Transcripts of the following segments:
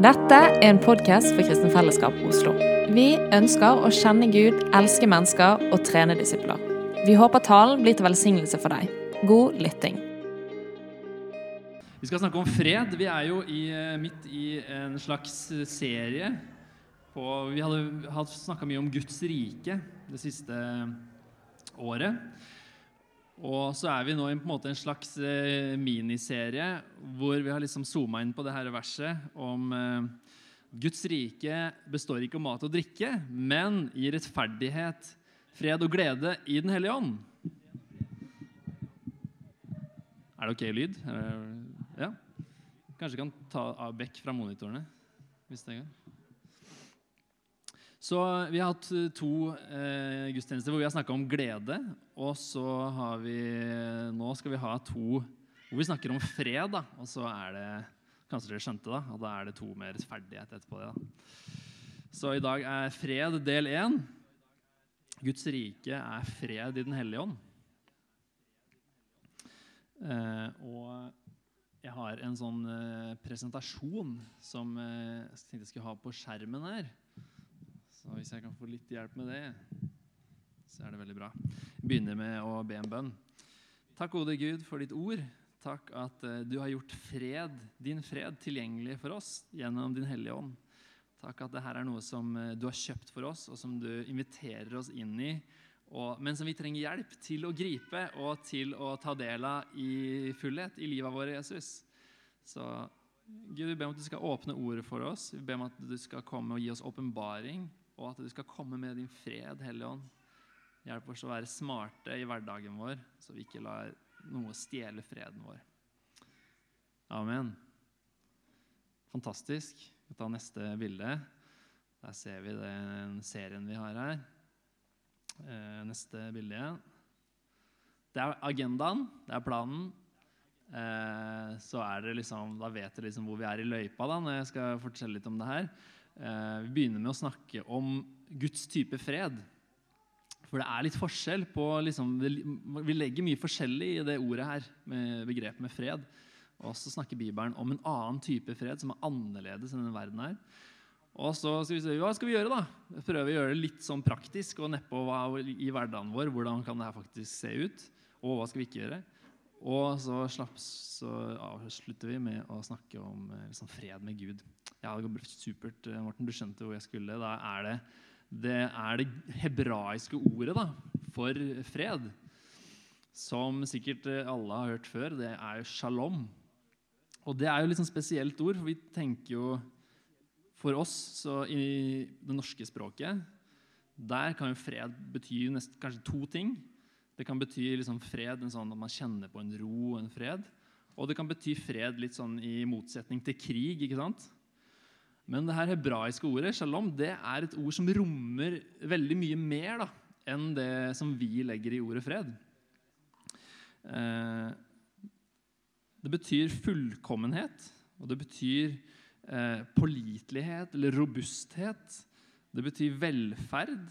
Dette er en podkast for Kristen Fellesskap Oslo. Vi ønsker å kjenne Gud, elske mennesker og trene disipler. Vi håper talen blir til velsignelse for deg. God lytting. Vi skal snakke om fred. Vi er jo i, eh, midt i en slags serie. På, vi hadde snakka mye om Guds rike det siste året. Og så er vi nå i en, slags eh, miniserie hvor vi har liksom zooma inn på det her verset om eh, Guds rike består ikke av mat og drikke, men i rettferdighet, fred og glede i Den hellige ånd. Er det ok lyd? Ja? Kanskje kan ta av bekk fra monitorene. hvis det går. Så Vi har hatt eh, to eh, gudstjenester hvor vi har snakka om glede. Og så har vi Nå skal vi ha to hvor vi snakker om fred. Da. Og så er det Kanskje dere skjønte da, og da er det to med rettferdighet etterpå. det da. Så i dag er fred del én. Guds rike er fred i Den hellige ånd. Eh, og jeg har en sånn eh, presentasjon som eh, jeg tenkte jeg skulle ha på skjermen her. Så hvis jeg kan få litt hjelp med det, så er det veldig bra. Jeg begynner med å be en bønn. Takk, gode Gud, for ditt ord. Takk at uh, du har gjort fred, din fred tilgjengelig for oss gjennom din hellige ånd. Takk at dette er noe som uh, du har kjøpt for oss, og som du inviterer oss inn i. Og, men som vi trenger hjelp til å gripe og til å ta del av i fullhet i livet vårt, Jesus. Så Gud, vi ber om at du skal åpne ordet for oss. Vi ber om at du skal komme og gi oss åpenbaring og at du skal komme med din fred, Hellige Ånd. Hjelp oss å være smarte i hverdagen vår, så vi ikke lar noe stjele freden vår. Amen. Fantastisk. Vi tar neste bilde. Der ser vi den serien vi har her. Eh, neste bilde igjen. Det er agendaen, det er planen. Eh, så er det liksom, Da vet dere liksom hvor vi er i løypa da, når jeg skal fortelle litt om det her. Eh, vi begynner med å snakke om Guds type fred. For det er litt forskjell på liksom, Vi legger mye forskjellig i det ordet her, med begrepet med fred. Og så snakker Bibelen om en annen type fred som er annerledes enn denne verden her. Og så skal vi se, Hva skal vi gjøre, da? Prøve å gjøre det litt sånn praktisk og nedpå i hverdagen vår. Hvordan kan det her faktisk se ut? Og hva skal vi ikke gjøre? Og så, slapp, så avslutter vi med å snakke om liksom, fred med Gud. Ja, det går supert, eh, Morten. Du skjønte hvor jeg skulle. Da er det det, er det hebraiske ordet da, for fred. Som sikkert eh, alle har hørt før. Det er jo shalom. Og det er jo litt sånn spesielt ord, for vi tenker jo For oss så i det norske språket der kan jo fred bety nest, kanskje to ting. Det kan bety liksom fred, en sånn at man kjenner på en ro og en fred. Og det kan bety fred litt sånn i motsetning til krig. ikke sant? Men det her hebraiske ordet shalom, det er et ord som rommer veldig mye mer da, enn det som vi legger i ordet fred. Eh, det betyr fullkommenhet, og det betyr eh, pålitelighet eller robusthet. Det betyr velferd,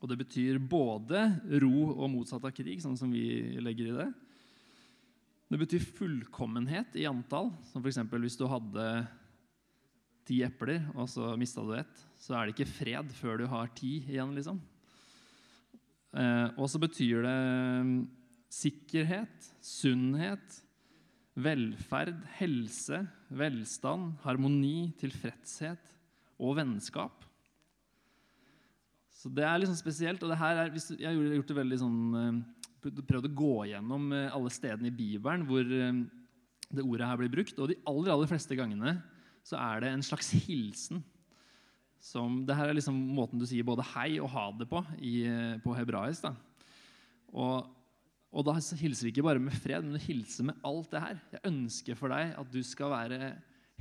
og det betyr både ro og motsatt av krig, sånn som vi legger i det. Det betyr fullkommenhet i antall. Som f.eks. hvis du hadde ti epler, og så mista du ett, så er det ikke fred før du har ti igjen, liksom. Eh, og så betyr det mm, sikkerhet, sunnhet, velferd, helse, velstand, harmoni, tilfredshet og vennskap. Så det er liksom spesielt. og det her er, Jeg har gjort det veldig sånn, eh, prøvd å gå gjennom eh, alle stedene i Bibelen hvor eh, det ordet her blir brukt. Og de aller, aller fleste gangene så er det en slags hilsen. Som, det her er liksom måten du sier både hei og ha det på i, på hebraisk. da. Og, og, da hilser vi ikke bare med fred, men du hilser med alt det her. Jeg ønsker for deg at du skal være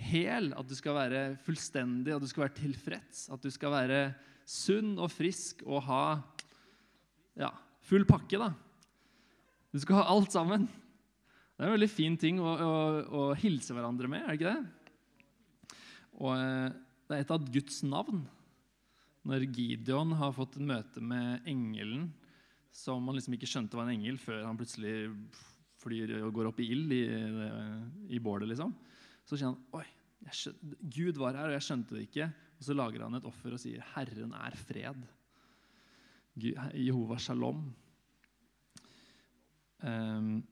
hel, at du skal være fullstendig, at du skal være tilfreds. At du skal være sunn og frisk og ha ja, full pakke, da. Du skal ha alt sammen. Det er en veldig fin ting å, å, å hilse hverandre med, er det ikke det? Og eh, det er et av Guds navn. Når Gideon har fått møte med engelen som han liksom ikke skjønte var en engel før han plutselig flyr og går opp i ild i, i bålet, liksom. Så sier han Oi, jeg skjøn, Gud var her, og jeg skjønte det ikke. Og så lager han et offer og sier 'Herren er fred'. Jehova shalom. Um,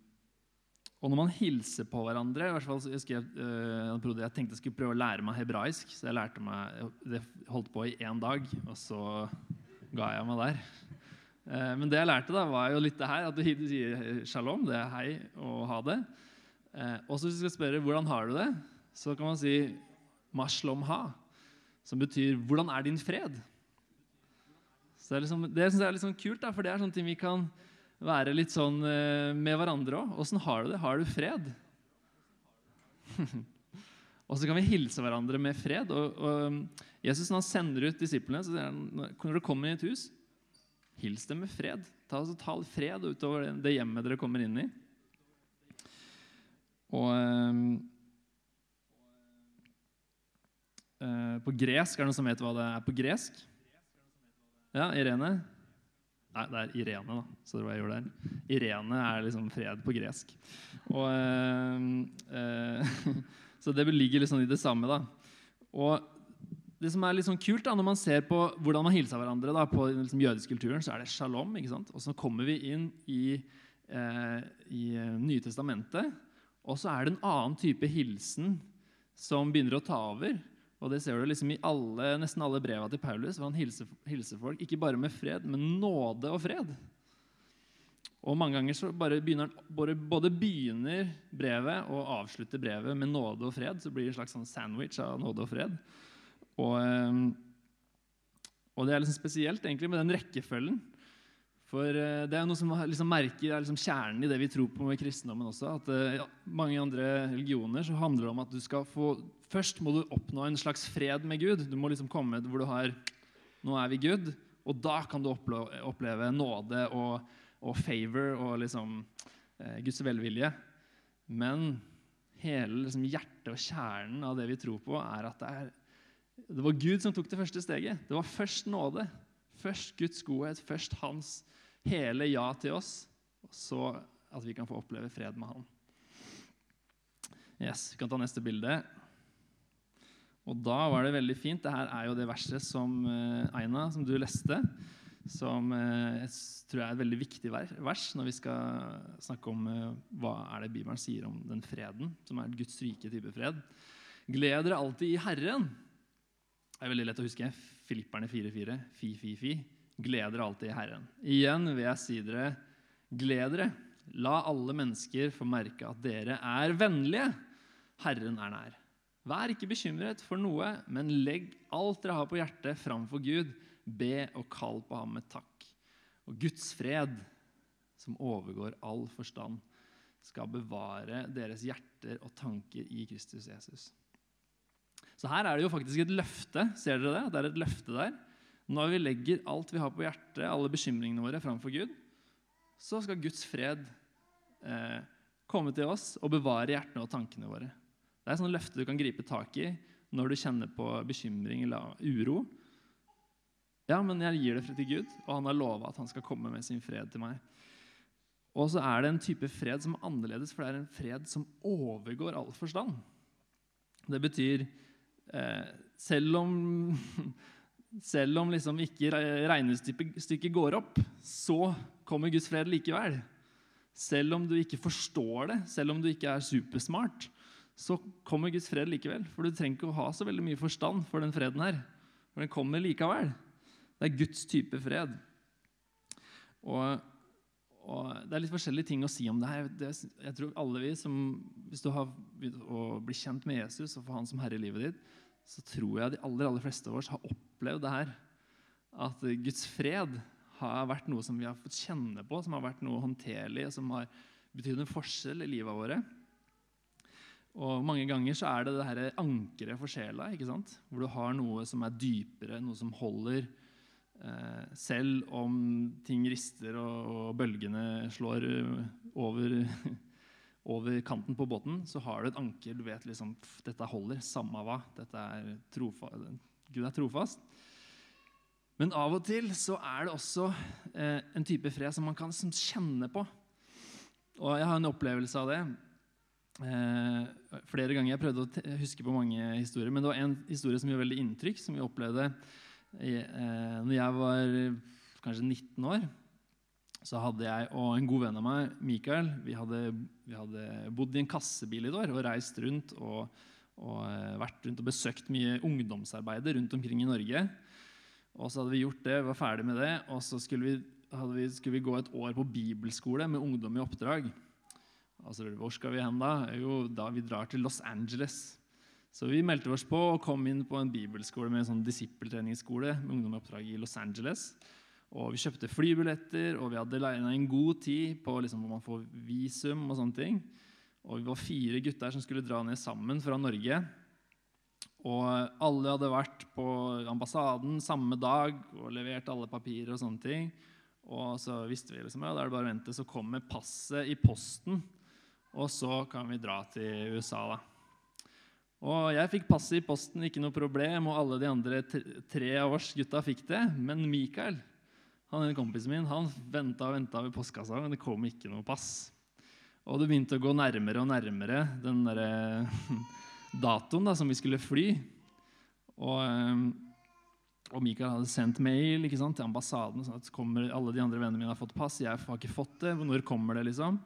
og når man hilser på hverandre i hvert fall Jeg, skrev, uh, jeg tenkte jeg skulle prøve å lære meg hebraisk, så jeg lærte meg, det holdt på i én dag, og så ga jeg meg der. Uh, men det jeg lærte, da, var jo litt det her, at du sier shalom, det er hei og ha det. Uh, og så hvis du skal spørre hvordan har du det, så kan man si mashlom ha, som betyr 'hvordan er din fred'? Så Det, liksom, det syns jeg er litt sånn kult, da, for det er sånne ting vi kan være litt sånn eh, med hverandre òg. Åssen har du det? Har du fred? og så kan vi hilse hverandre med fred. Og, og Jesus når han sender ut disiplene, så sier han når dere kommer inn i et hus, hils dem med fred. Ta, altså, ta fred utover det hjemmet dere kommer inn i. Og øh, På gresk er det noen som vet hva det er på gresk? Ja, Irene? Nei, det er Irene, da. Så det var jeg gjorde der. Irene er liksom fred på gresk. Og, øh, så det ligger liksom i det samme. da. Og det som er litt sånn kult da, Når man ser på hvordan man hilser hverandre da, på liksom, jødiske kulturen, så er det shalom. ikke sant? Og så kommer vi inn i, eh, i Nye testamentet, og så er det en annen type hilsen som begynner å ta over. Og det ser du liksom i alle, nesten alle breva til Paulus, hvor han hilser, hilser, folk ikke bare med fred, men nåde og fred. Og mange ganger så bare begynner både, både begynner brevet og avslutter brevet med nåde og fred. Så blir det en slags sånn sandwich av nåde og fred. Og, ehm, og det er liksom spesielt egentlig med den rekkefølgen. For eh, det er noe som liksom merker, er liksom kjernen i det vi tror på med kristendommen også. at i ja, mange andre religioner så handler det om at du skal få Først må du oppnå en slags fred med Gud. Du må liksom komme hvor du har Nå er vi Gud. Og da kan du oppleve nåde og, og favor og liksom eh, Guds velvilje. Men hele liksom, hjertet og kjernen av det vi tror på, er at det, er, det var Gud som tok det første steget. Det var først nåde. Først Guds godhet, først hans hele ja til oss, så at vi kan få oppleve fred med Han. Yes, Vi kan ta neste bilde. Og da var det veldig fint. Dette er jo det verset som uh, Aina, som du leste, som uh, jeg tror er et veldig viktig vers når vi skal snakke om uh, hva er det Bibelen sier om den freden, som er Guds rike type fred. Gled dere alltid i Herren. Det er veldig lett å huske. Filipperne 4.4. Fi, fi, fi. Gled dere alltid i Herren. Igjen vil jeg si dere, gled dere. La alle mennesker få merke at dere er vennlige. Herren er nær. Vær ikke bekymret for noe, men legg alt dere har på hjertet, framfor Gud. Be og kall på ham med takk. Og Guds fred, som overgår all forstand, skal bevare deres hjerter og tanker i Kristus Jesus. Så her er det jo faktisk et løfte. Ser dere det? Det er et løfte der. Når vi legger alt vi har på hjertet, alle bekymringene våre, framfor Gud, så skal Guds fred eh, komme til oss og bevare hjertene og tankene våre. Det er sånne løfter løfte du kan gripe tak i når du kjenner på bekymring eller uro. Ja, men jeg gir det til Gud, og han har lova at han skal komme med sin fred til meg. Og så er det en type fred som er annerledes, for det er en fred som overgår all forstand. Det betyr eh, selv om selv om liksom ikke regnestykket går opp, så kommer Guds fred likevel. Selv om du ikke forstår det, selv om du ikke er supersmart, så kommer Guds fred likevel. For du trenger ikke å ha så veldig mye forstand for den freden her. For den kommer likevel. Det er Guds type fred. Og, og det er litt forskjellige ting å si om det her. Det, jeg tror alle vi som, Hvis du har begynt å bli kjent med Jesus og få han som herre i livet ditt, så tror jeg de aller, aller fleste av oss har opplevd det her. At Guds fred har vært noe som vi har fått kjenne på, som har vært noe håndterlig, som har betydd en forskjell i livet våre. Og Mange ganger så er det det her ankeret for sjela, ikke sant? hvor du har noe som er dypere, noe som holder. Eh, selv om ting rister og, og bølgene slår over over kanten på båten, så har du et anker. Du vet liksom dette holder, samme hva. Dette er Gud er trofast. Men av og til så er det også eh, en type fred som man kan som kjenne på. Og jeg har en opplevelse av det. eh, flere ganger. Jeg prøvde å huske på mange historier, men det var en historie som gjorde veldig inntrykk, som vi opplevde i, eh, når jeg var kanskje 19 år. Så hadde jeg og en god venn av meg, Mikael, vi hadde, vi hadde bodd i en kassebil i et år og reist rundt og, og eh, vært rundt og besøkt mye ungdomsarbeider rundt omkring i Norge. Og så hadde vi gjort det, var ferdig med det, og så skulle vi, vi, skulle vi gå et år på bibelskole med ungdom i oppdrag. Altså, Hvor skal vi hen da? Jo, da vi drar til Los Angeles. Så vi meldte oss på og kom inn på en bibelskole med en sånn disippeltreningsskole med ungdom i oppdrag i Los Angeles. Og vi kjøpte flybilletter, og vi hadde leina en god tid på liksom, hvor man får visum og sånne ting. Og vi var fire gutter som skulle dra ned sammen fra Norge. Og alle hadde vært på ambassaden samme dag og levert alle papirer og sånne ting. Og så visste vi liksom, ja, da er det bare å vente, så kommer passet i posten. Og så kan vi dra til USA, da. Og jeg fikk passet i posten, ikke noe problem, og alle de andre tre, av oss gutta fikk det. Men Mikael, han ene kompisen min, han venta og venta ved postkassa, men det kom ikke noe pass. Og det begynte å gå nærmere og nærmere den der datoen da, som vi skulle fly. Og, eh, og Mikael hadde sendt mail sant, til ambassaden. sånn at kommer, alle de andre vennene mine har fått pass. Jeg har ikke fått det. Når kommer det? liksom?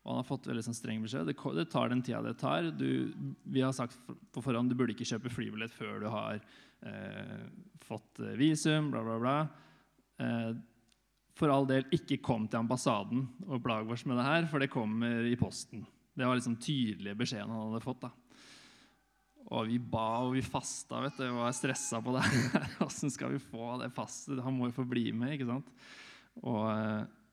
Og han har fått veldig sånn streng beskjed. Det, det tar den tida det tar. Du, vi har sagt på forhånd du burde ikke kjøpe flybillett før du har eh, fått eh, visum. bla, bla, bla. Eh, for all del, ikke kom til ambassaden og plag oss med det her, for det kommer i posten. Det var liksom tydelige beskjeden han hadde fått. da. Og vi ba og vi fasta vet du, og var stressa på det. her. Åssen skal vi få det passet? Han må jo få bli med. ikke sant? Og,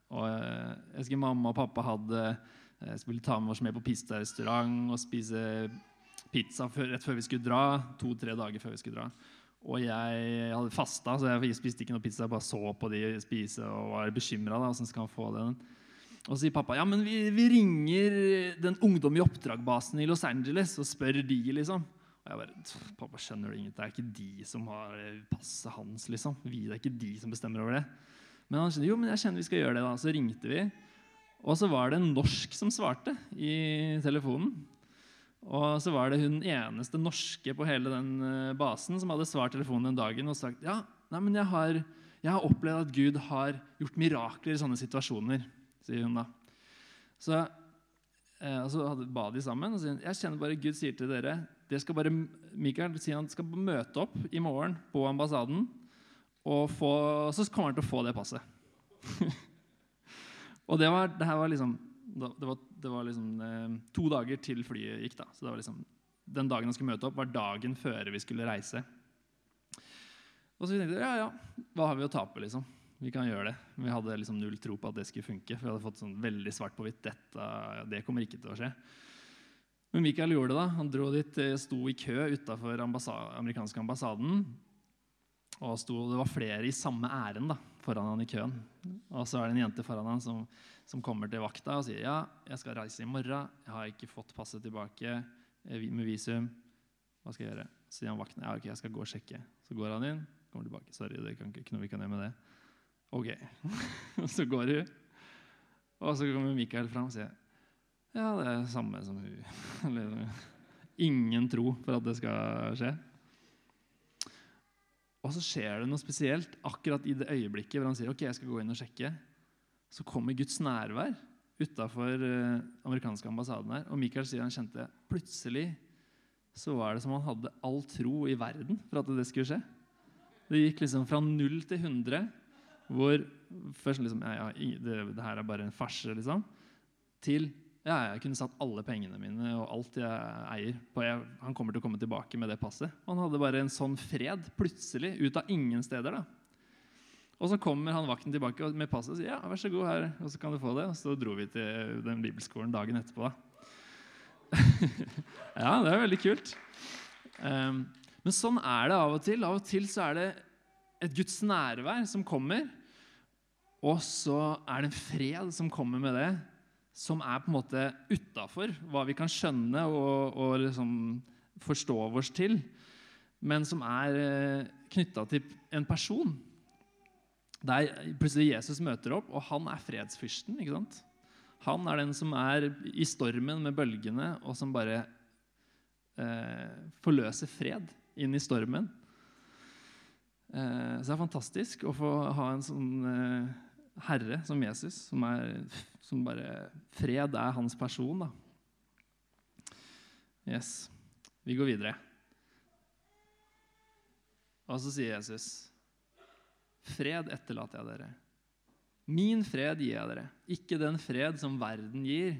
og jeg husker mamma og pappa hadde eh, skulle ta med oss med på pizzarestaurant og spise pizza før, rett før vi skulle dra. To-tre dager før vi skulle dra. Og jeg hadde fasta, så jeg spiste ikke noe pizza. Jeg bare så på de spise og var bekymra. Åssen skal han få den? Og så sier pappa ja, men vi, vi ringer den Ungdom i oppdrag-basen i Los Angeles og spør de, liksom. Og jeg bare Pappa, skjønner du ingenting? Det er ikke de som har passet hans, liksom. Vi, det er ikke de som bestemmer over det. Men han skjønner jo, men jeg kjenner vi skal gjøre det, da. Så ringte vi. Og så var det en norsk som svarte i telefonen. Og så var det hun eneste norske på hele den eh, basen som hadde svart telefonen den dagen og sagt ja, nei, men jeg har, jeg har opplevd at Gud har gjort mirakler i sånne situasjoner, sier hun da. Så, eh, og så ba de sammen og sier jeg kjenner bare Gud sier til dere dere skal bare, Mikael sier han skal møte opp i morgen på ambassaden, og få, så kommer han til å få det passet. og det, var, det her var liksom det var, det var liksom eh, to dager til flyet gikk. da. Så det var liksom, Den dagen han skulle møte opp, var dagen før vi skulle reise. Og så tenkte vi ja, ja, hva har vi å tape, liksom? Vi kan gjøre det. Vi hadde liksom null tro på at det skulle funke. For vi hadde fått sånn veldig svart på hvitt. Dette, det kommer ikke til å skje. Men Michael gjorde det. da. Han dro dit, eh, sto i kø utafor ambassa amerikanske ambassaden. Og sto, det var flere i samme ærend foran han i køen. Og så er det en jente foran han som, som kommer til vakta og sier ja, jeg skal reise i morgen. Jeg har ikke fått passet tilbake eh, med visum. Hva skal jeg gjøre? Så sier han vakten ja, ok, jeg skal gå og sjekke. Så går han inn, kommer tilbake. Sorry, det kan ikke, noe vi kan gjøre med det. Ok. Og så går hun. Og så kommer Mikael fram og sier ja, det er det samme som hun. Ingen tro for at det skal skje. Og så skjer det noe spesielt akkurat i det øyeblikket hvor han sier ok, jeg skal gå inn og sjekke. Så kommer Guds nærvær utafor eh, amerikanske ambassaden her. Og Michael sier han kjente plutselig så var det som han hadde all tro i verden for at det skulle skje. Det gikk liksom fra null til 100, hvor først liksom ja, ja, det, det her er bare en farse, liksom, til ja, jeg kunne satt alle pengene mine og alt jeg eier på jeg, Han kommer til å komme tilbake med det passet. Han hadde bare en sånn fred plutselig, ut av ingen steder. da. Og så kommer han vakten tilbake med passet og sier ja, vær så god her, og så kan du få det. Og så dro vi til den bibelskolen dagen etterpå. da. ja, det er veldig kult. Um, men sånn er det av og til. Av og til så er det et Guds nærvær som kommer, og så er det en fred som kommer med det, som er på en måte utafor hva vi kan skjønne og, og liksom forstå oss til, men som er eh, knytta til en person. Der plutselig Jesus møter opp, og han er fredsfyrsten. ikke sant? Han er den som er i stormen med bølgene, og som bare eh, forløser fred inn i stormen. Eh, så det er fantastisk å få ha en sånn eh, herre som Jesus, som, er, som bare Fred er hans person, da. Yes. Vi går videre. Og så sier Jesus, 'Fred etterlater jeg dere. Min fred gir jeg dere, ikke den fred som verden gir.'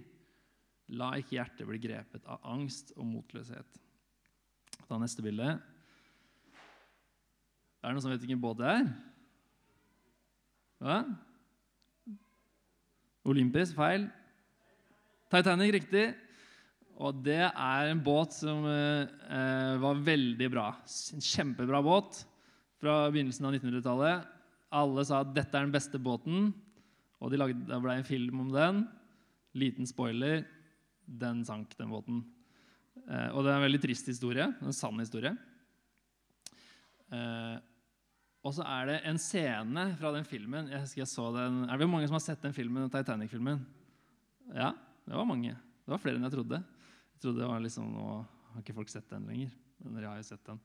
La ikke hjertet bli grepet av angst og motløshet. Ta neste bilde. Er det noen som vet hvilken båt det er? Hva? olympisk Feil. Titanic, riktig. Og det er en båt som eh, var veldig bra. En kjempebra båt fra begynnelsen av 1900-tallet. Alle sa at dette er den beste båten, og de det ble en film om den. Liten spoiler den sank, den båten. Eh, og det er en veldig trist historie. En sann historie. Eh, og så er det en scene fra den filmen jeg husker jeg så den, Er det mange som har sett den filmen, Titanic-filmen? Ja, det var mange. Det var flere enn jeg trodde. Jeg trodde det var liksom, Nå har ikke folk sett den lenger. Men jeg har jo sett den.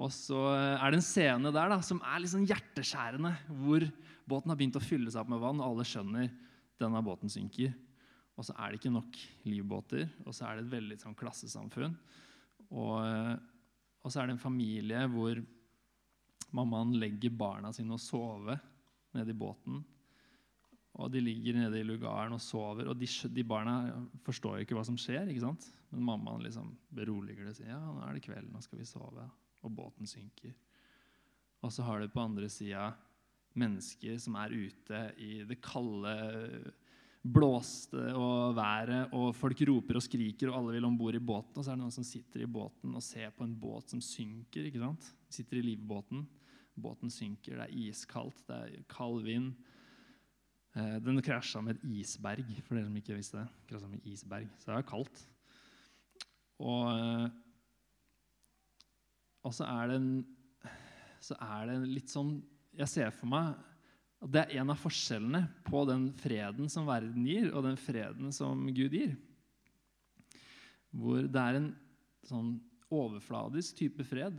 Og så er det en scene der da, som er litt sånn hjerteskjærende, hvor båten har begynt å fylle seg opp med vann, og alle skjønner denne båten synker. Og så er det ikke nok livbåter, og så er det et veldig sånn klassesamfunn. Og, og så er det en familie hvor mammaen legger barna sine og sover nede i båten. Og de ligger nede i lugaren og sover. Og de, de barna forstår jo ikke hva som skjer. ikke sant? Men mammaen liksom beroliger det og sier ja, nå er det kveld, nå skal vi sove. Og båten synker. Og så har du på andre sida mennesker som er ute i det kalde, blåste og været, og folk roper og skriker, og alle vil om bord i båten. Og så er det noen som sitter i båten og ser på en båt som synker. ikke sant? Sitter i livbåten. Båten synker, det er iskaldt, det er kald vind. Eh, den krasja med et isberg, for dere som ikke visste det. Krasja med isberg, Så det er kaldt. Og, eh, og så er det en så er det litt sånn Jeg ser for meg at det er en av forskjellene på den freden som verden gir, og den freden som Gud gir. Hvor det er en sånn overfladisk type fred,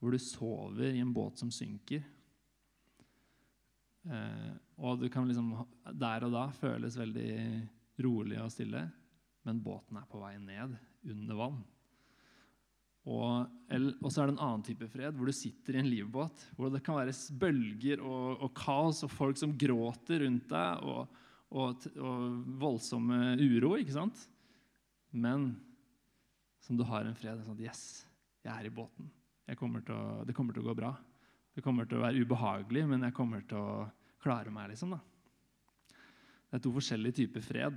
hvor du sover i en båt som synker. Eh, og du kan liksom der og da føles veldig rolig og stille, men båten er på vei ned under vann. Og, og, så er det en annen type fred, hvor du sitter i en livbåt. Hvor det kan være bølger og, og kaos og folk som gråter rundt deg, og, og, voldsomme uro. ikke sant? Men som du har en fred. Sånn at, yes, jeg er i båten. Kommer å, det kommer til å gå bra. Det kommer til å være ubehagelig, men jeg kommer til å klare meg. liksom da. Det er to forskjellige typer fred.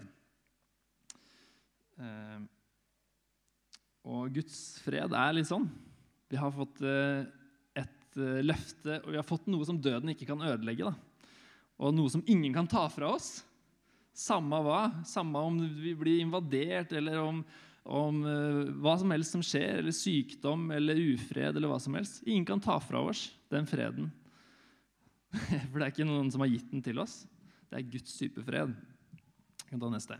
Eh, og Guds fred er litt sånn. Vi har fått eh, et eh, løfte, og vi har fått noe som døden ikke kan ødelegge. da. Og noe som ingen kan ta fra oss. Samme hva. Samme om vi blir invadert, eller om, om uh, hva som helst som skjer, eller sykdom eller ufred eller hva som helst. Ingen kan ta fra oss den freden. For det er ikke noen som har gitt den til oss. Det er Guds type fred. Vi kan ta neste.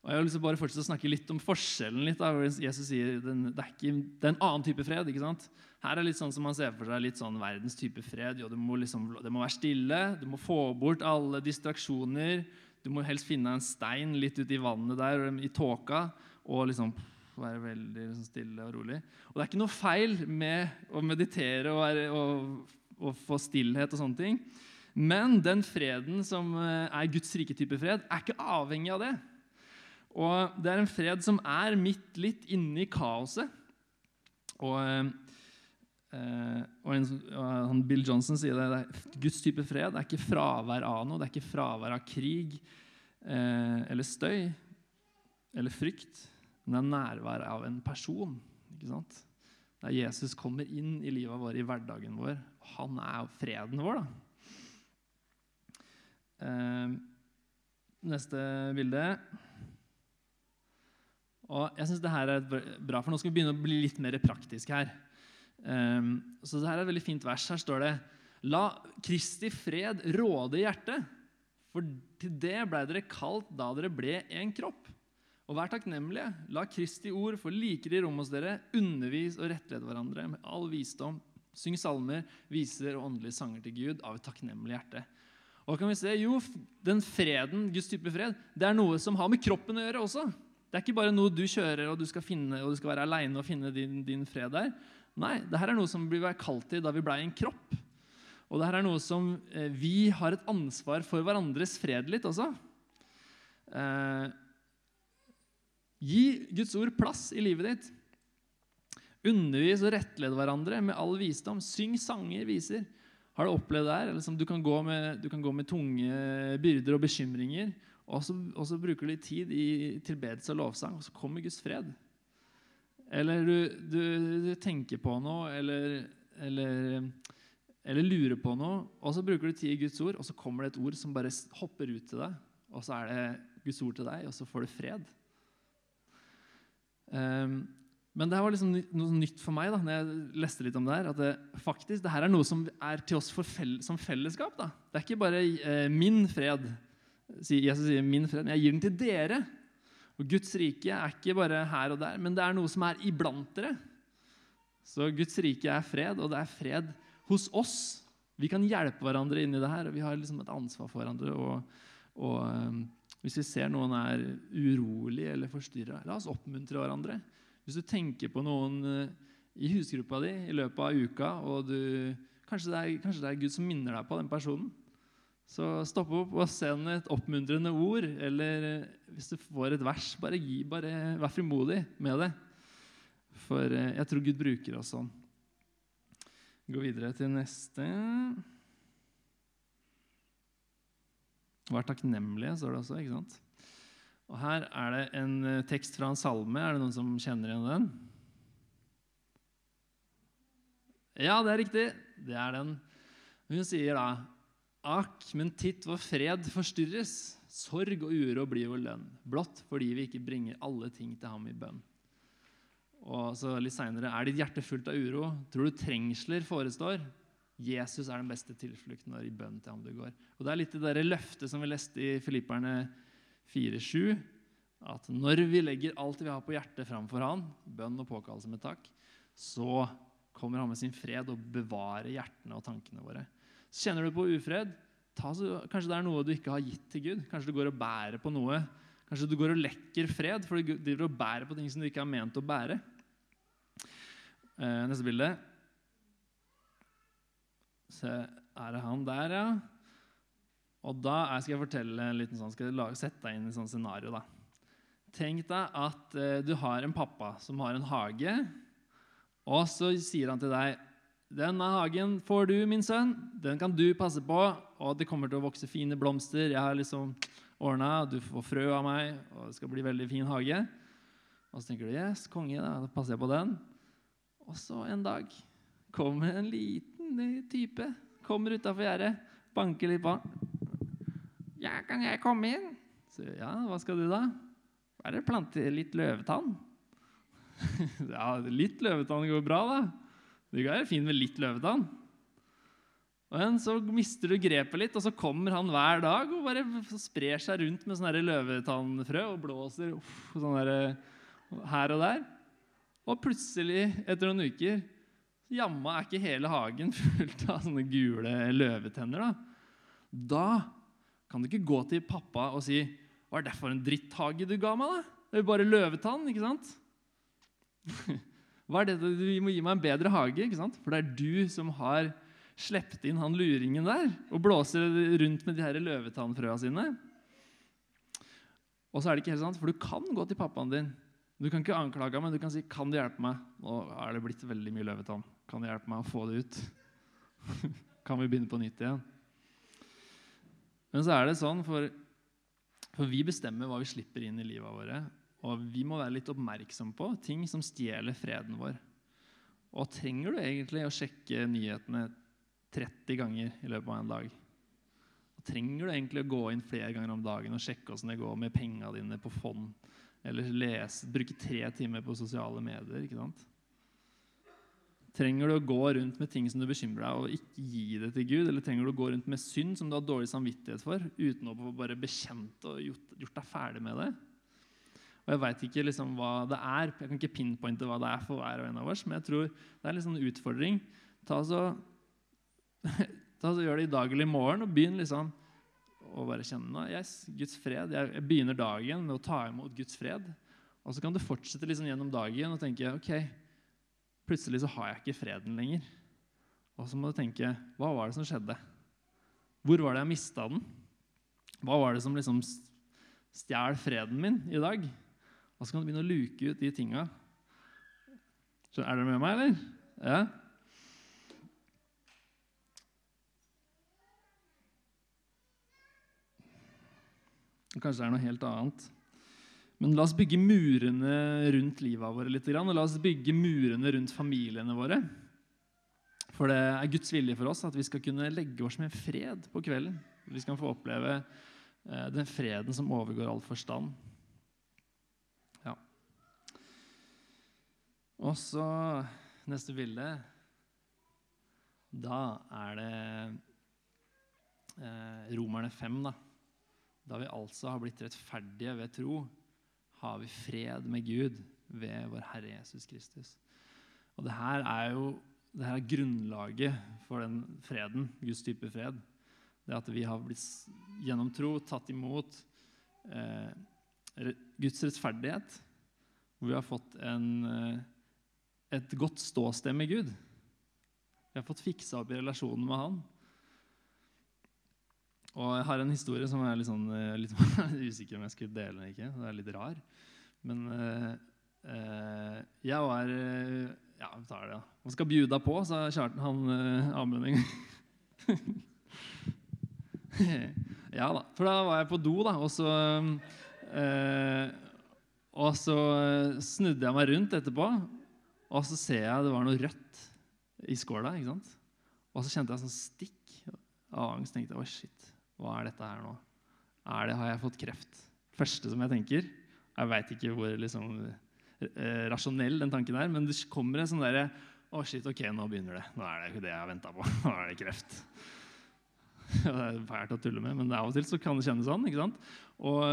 Og jeg til bare fortsette å snakke litt om forskjellen. litt hvor Jesus sier den, det, er ikke, det er en annen type fred. ikke sant? Her er litt sånn som man ser for seg litt sånn verdens type fred. Jo, det, må liksom, det må være stille, du må få bort alle distraksjoner. Du må helst finne en stein litt ute i vannet der, i tåka, og liksom være veldig liksom, stille og rolig. Og det er ikke noe feil med å meditere og, være, og og få stillhet og sånne ting. Men den freden som eh, er Guds rike type fred, er ikke avhengig av det. Og det er en fred som er midt litt inne i kaoset. Og, eh, og, en, og Bill Johnson sier det, det Guds type fred det er ikke fravær av noe. Det er ikke fravær av krig eh, eller støy eller frykt. Men det er nærvær av en person. ikke sant? Der Jesus kommer inn i livet vårt, i hverdagen vår. Han er freden vår, da. Eh, neste bilde. Og jeg synes det her er bra, for Nå skal vi begynne å bli litt mer praktisk her. Um, så det her er et veldig fint vers. Her står det La Kristi fred råde i hjertet. For til det blei dere kalt da dere ble en kropp. Og vær takknemlige. La Kristi ord få likere rom hos dere. Undervis og rettled hverandre med all visdom. Syng salmer, viser og åndelige sanger til Gud av et takknemlig hjerte. Og kan vi se? Jo, den freden, Guds type fred, det er noe som har med kroppen å gjøre også. Det er ikke bare noe du kjører og du skal, finne, og du skal være aleine og finne din, din, fred der. Nei, det her er noe som blir kalt til da vi blei en kropp. Og det her er noe som eh, vi har et ansvar for hverandres fred litt også. Eh, gi Guds ord plass i livet ditt. Undervis og rettled hverandre med all visdom. Syng sanger, viser. Har du opplevd det her? Liksom, du, kan med, du, kan gå med, tunge byrder og bekymringer, og så, og så bruker du litt tid i tilbedelse og lovsang, og så kommer Guds fred. Eller du, du, du tenker på noe, eller, eller, eller, lurer på noe, og så bruker du tid i Guds ord, og så kommer det et ord som bare hopper ut til deg, og så er det Guds ord til deg, og så får du fred. Um, men det var liksom noe nytt for meg da når jeg leste litt om det her. At det, faktisk, det her er noe som er til oss fell, som fellesskap. da. Det er ikke bare eh, min fred. Jesus sier min fred, men jeg gir den til dere. Og Guds rike er ikke bare her og der, men det er noe som er iblant dere. Så Guds rike er fred, og det er fred hos oss. Vi kan hjelpe hverandre inn i det her, og vi har liksom et ansvar for hverandre. Og, og um, hvis vi ser noen er urolig eller forstyrra, la oss oppmuntre hverandre. Hvis du tenker på noen eh, i husgruppa di i løpet av uka, og du, kanskje, det er, kanskje det er Gud som minner deg på den personen, så stopp opp og send et oppmuntrende ord. Eller eh, hvis du får et vers, bare, gi, bare vær frimodig med det. For eh, jeg tror Gud bruker oss sånn. Gå videre til neste. Vær takknemlige, står det også. ikke sant? Og Her er det en eh, tekst fra en salme. Er det noen som kjenner igjen den? Ja, det er riktig. Det er den. Hun sier da Akk, men titt hvor fred forstyrres. Sorg og uro blir vår lønn. Blott fordi vi ikke bringer alle ting til ham i bønn. Og så litt senere, Er ditt hjerte fullt av uro? Tror du trengsler forestår? Jesus er den beste tilflukten når i bønn til ham du går. Og Det er litt det der løftet som vi leste i Filipperne 4.7 at når vi legger alt vi har på hjertet, framfor Han, bønn og påkallelse med takk, så kommer Han med sin fred og bevarer hjertene og tankene våre. Så kjenner du på ufred, så, kanskje det er noe du ikke har gitt til Gud. Kanskje du går og bærer på noe. Kanskje du går og lekker fred, for du driver og bærer på ting som du ikke har ment å bære. Eh, neste bilde. Se, er det han der, ja? Og da skal jeg fortelle en liten sånn, skal jeg sette deg inn i et sånt scenario. da. Tenk deg at eh, du har en pappa som har en hage, og så sier han til deg denne hagen får du, min sønn. Den kan du passe på, og det kommer til å vokse fine blomster. Jeg har liksom ordna, du får frø av meg, og det skal bli veldig fin hage. Og så tenker du yes, konge, da, da passer jeg på den. Og så en dag kommer en liten type kommer utafor gjerdet, banker litt på. Ja, kan jeg komme inn? Så, ja, hva skal du da? Bare plante litt løvetann. ja, litt løvetann går bra, da. Det er fin med litt løvetann. Men så mister du grepet litt, og så kommer han hver dag og bare sprer seg rundt med sånne løvetannfrø og blåser uff, sånn her og der. Og plutselig, etter noen uker, jamma er ikke hele hagen fullt av sånne gule løvetenner. Da, da kan du ikke gå til pappa og si 'Hva er det for en dritthage du ga meg?' da? Det er jo bare løvetann, ikke sant? Hva er det? Du må gi meg en bedre hage, ikke sant? For det er du som har sluppet inn han luringen der og blåser rundt med de her løvetannfrøa sine. Og så er det ikke helt sant, for du kan gå til pappaen din. Du kan ikke anklage ham, men du kan si 'Kan du hjelpe meg?' Nå er det blitt veldig mye løvetann. Kan du hjelpe meg å få det ut? kan vi begynne på nytt igjen? Men så er det sånn, for, for vi bestemmer hva vi slipper inn i livet våre. Og vi må være litt oppmerksom på ting som stjeler freden vår. Og trenger du egentlig å sjekke nyhetene 30 ganger i løpet av en dag? Og trenger du egentlig å gå inn flere ganger om dagen og sjekke åssen det går med penga dine på fond? Eller lese, bruke tre timer på sosiale medier? ikke sant? Trenger du å gå rundt med ting som du bekymrer deg, og ikke gi det til Gud? Eller trenger du å gå rundt med synd som du har dårlig samvittighet for, uten å bare bekjent og gjort, gjort deg ferdig med det? Og Jeg veit ikke liksom hva det er, jeg kan ikke pinpointe hva det er for hver og en av oss, men jeg tror det er en sånn utfordring. Ta så, ta så Gjør det i dag eller i morgen, og begynn liksom å bare kjenne yes, Guds fred. Jeg begynner dagen med å ta imot Guds fred. Og så kan du fortsette liksom gjennom dagen og tenke ok, plutselig så har jeg ikke freden lenger. Og så må du tenke hva var det som skjedde? Hvor var det jeg mista den? Hva var det som liksom stjal freden min i dag? Og så kan du begynne å luke ut de tinga. Er dere med meg, eller? Ja? Kanskje det er noe helt annet. Men la oss bygge murene rundt livet våre litt. Og la oss bygge murene rundt familiene våre. For det er Guds vilje for oss at vi skal kunne legge oss med fred på kvelden. Vi skal få oppleve eh, den freden som overgår all forstand. Ja. Og så neste bilde. Da er det eh, Romerne 5, da. Da vi altså har blitt rettferdige ved tro, har vi fred med Gud ved vår Herre Jesus Kristus. Og det her er jo det her er grunnlaget for den freden, Guds type fred. Det at vi har blitt gjennom tro tatt imot eh, Guds rettferdighet. Hvor vi har fått en, eh, et godt ståsted med Gud. Vi har fått fiksa opp i relasjonen med Han. Og jeg har en historie som jeg er litt, sånn, eh, litt usikker om jeg skulle dele eller ikke. Det er litt rar. Men uh, uh, jeg var uh, Ja, vi tar det, da. Man skal bjuda på, sa Kjartan han eh, Amund en gang. ja da. For da var jeg på do, da, og så Og så snudde jeg meg rundt etterpå, og så ser jeg det var noe rødt i skåla. ikke sant? Og så kjente jeg sånn stikk av angst. tenkte jeg, oh, shit, hva er dette her nå? Er det, har jeg fått kreft? Første som jeg tenker. Jeg veit ikke hvor liksom, eh, rasjonell den tanken er, men det kommer en sånn derre Å, oh shit, ok, nå begynner det. Nå er det ikke det jeg har venta på. Nå er det kreft. det er fælt å tulle med, men av og til så kan det kjennes sånn. ikke sant? Og,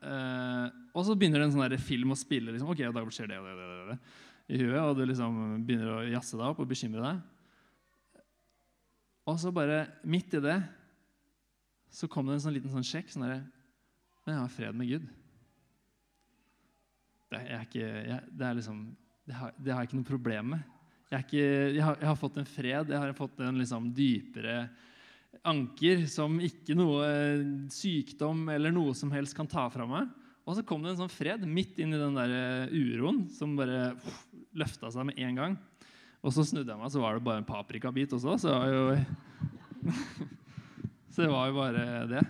eh, og så begynner det en sånn film å spille. liksom, ok, da skjer det og det, det, det, i huet, og du liksom begynner å jazze deg opp og bekymre deg. Og så bare midt i det så kom det en sånn liten sånn sjekk. sånn der, Men jeg har fred med Gud. Det, er ikke, jeg, det, er liksom, det, har, det har jeg ikke noe problem med. Jeg, ikke, jeg, har, jeg, har, fått en fred, jeg har fått en liksom dypere anker som ikke noe sykdom eller noe som helst kan ta fra meg. Og så kom det en sånn fred midt inn i den der eh, uroen som bare løfta seg med en gang. Og så snudde jeg meg, så var det bare en paprikabit også. Så jo Så det var jo bare det.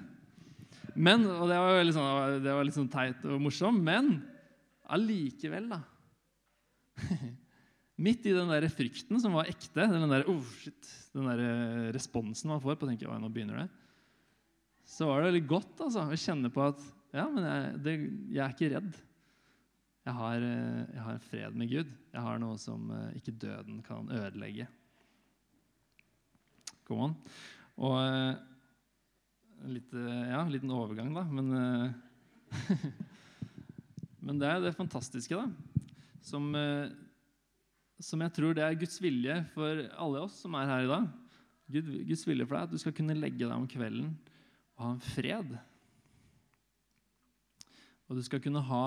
Men, og det var, litt sånn, det var litt sånn teit og morsomt, men allikevel, da Midt i den der frykten som var ekte, den der, oh, shit, den der eh, responsen man får på å tenke nå begynner det, så var det veldig godt altså, å kjenne på at ja, men jeg, det, jeg er ikke redd. Jeg har, eh, jeg har, fred med Gud. Jeg har noe som eh, ikke døden kan ødelegge. Come on. Og Litt, eh, ja, en liten overgang, da. Men, men det er det fantastiske, da. Som, som, jeg tror det er Guds vilje for alle oss som er her i dag. Gud, Guds vilje for deg at du skal kunne legge deg om kvelden og ha en fred. Og du skal kunne ha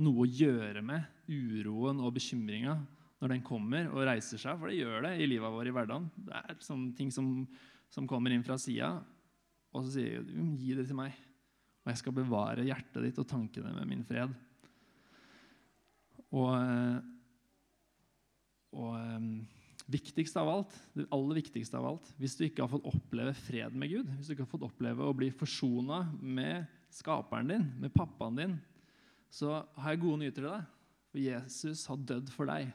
noe å gjøre med uroen og bekymringa når den kommer og reiser seg. For det gjør det i livet vårt i hverdagen. Det er sånne ting som, som kommer inn fra sida. Og så sier du, gi det til meg, og jeg skal bevare hjertet ditt og tankene med min fred. Og, eh, og eh, viktigst av alt, det aller viktigste av alt Hvis du ikke har fått oppleve fred med Gud, hvis du ikke har fått oppleve å bli forsona med skaperen din, med pappaen din, så har jeg gode nyheter til deg. For Jesus har dødd for deg.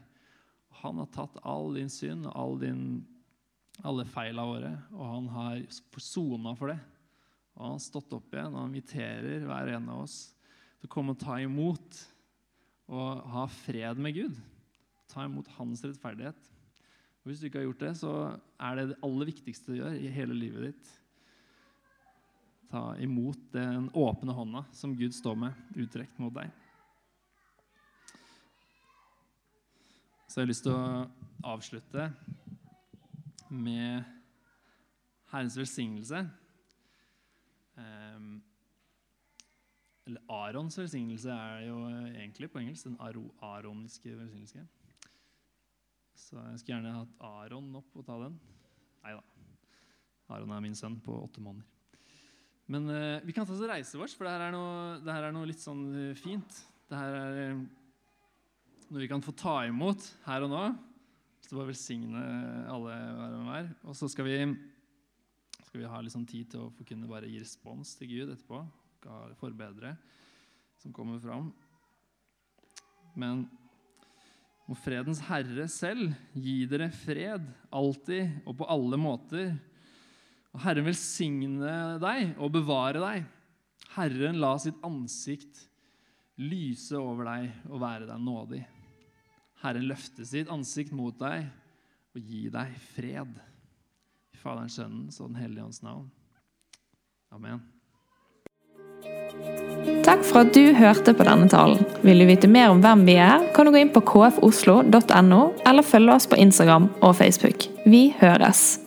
Han har tatt all din synd og all alle feilene våre, og han har sona for det. Og han har stått opp igjen, og han inviterer hver en av oss til å komme og ta imot og ha fred med Gud. Ta imot hans rettferdighet. Og Hvis du ikke har gjort det, så er det det aller viktigste du gjør i hele livet ditt. Ta imot den åpne hånda som Gud står med, uttrekt mot deg. Så jeg har lyst til å avslutte med Herrens velsignelse. Um, eller Arons velsignelse er det jo egentlig på engelsk. Den aroniske velsignelse. Så jeg skulle gjerne hatt Aron opp og ta den. Nei da. Aron er min sønn på åtte måneder. Men uh, vi kan ta oss reise vårt, for det her er noe, her er noe litt sånn uh, fint. Det her er uh, noe vi kan få ta imot her og nå. Så bare velsigne alle hver og hver. Og så skal vi, skal vi ha litt sånn tid til å få kunne bare gi respons til Gud etterpå. Forbedre som kommer fram. Men må fredens herre selv gi dere fred alltid og på alle måter. Og Herren velsigne deg og bevare deg. Herren la sitt ansikt lyse over deg og være deg nådig. Herren løfte sitt ansikt mot deg og gi deg fred. I Faderens, Sønnens og Den hellige ånds navn. Amen. Takk for at du hørte på denne talen. Vil du vite mer om hvem vi er, kan du gå inn på kfoslo.no, eller følge oss på Instagram og Facebook. Vi høres!